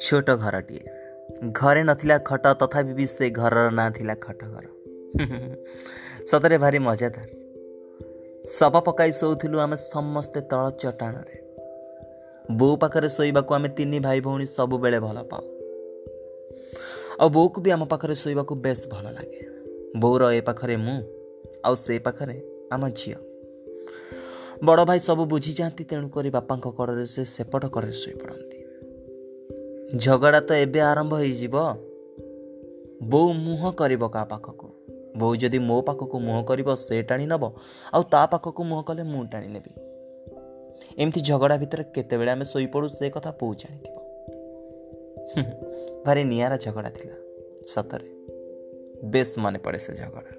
ଛୋଟ ଘରଟିଏ। ଘରେ ନଥିଲା ଖଟ ତଥାପି ବି ସେ ଘରର ନାଁ ଥିଲା ଖଟ ଘର। ସତରେ ଭାରି ମଜାଦାର। ଶବ ପକାଇ ଶୋଉଥିଲୁ ଆମେ ସମସ୍ତେ ତଳ ଚଟାଣରେ। ବୋଉ ପାଖରେ ଶୋଇବାକୁ ଆମେ ତିନି ଭାଇ ଭଉଣୀ ସବୁବେଳେ ଭଲ ପାଉ। ଆଉ ବୋଉକୁ ବି ଆମ ପାଖରେ ଶୋଇବାକୁ ବେଶ ଭଲ ଲାଗେ। ବୋଉର ଏ ପାଖରେ ମୁଁ ଆଉ ସେ ପାଖରେ ଆମ ଝିଅ। ବଡ଼ ଭାଇ ସବୁ ବୁଝିଯାଆନ୍ତି ତେଣୁକରି ବାପାଙ୍କ କଡ଼ରେ ସେ ସେପଟ କଡ଼ରେ ଶୋଇପଡ଼ନ୍ତି। ଝଗଡ଼ା ତ ଏବେ ଆରମ୍ଭ ହେଇଯିବ। ବୋଉ ମୁହଁ କରିବ କାହା ପାଖକୁ। ବୋଉ ଯଦି ମୋ ପାଖକୁ ମୁହଁ କରିବ ସେ ଟାଣି ନେବ। ଆଉ ତା ପାଖକୁ ମୁହଁ କଲେ ମୁଁ ଟାଣି ନେବି। ଏମିତି ଝଗଡ଼ା ଭିତରେ କେତେବେଳେ ଆମେ ଶୋଇପଡ଼ୁ ସେ କଥା ବୋଉ ଜାଣିଥିବ। ଭାରି ନିଆରା ଝଗଡ଼ା ଥିଲା ସତରେ। ବେଶ ମନେ ପଡ଼େ ସେ ଝଗଡ଼ା।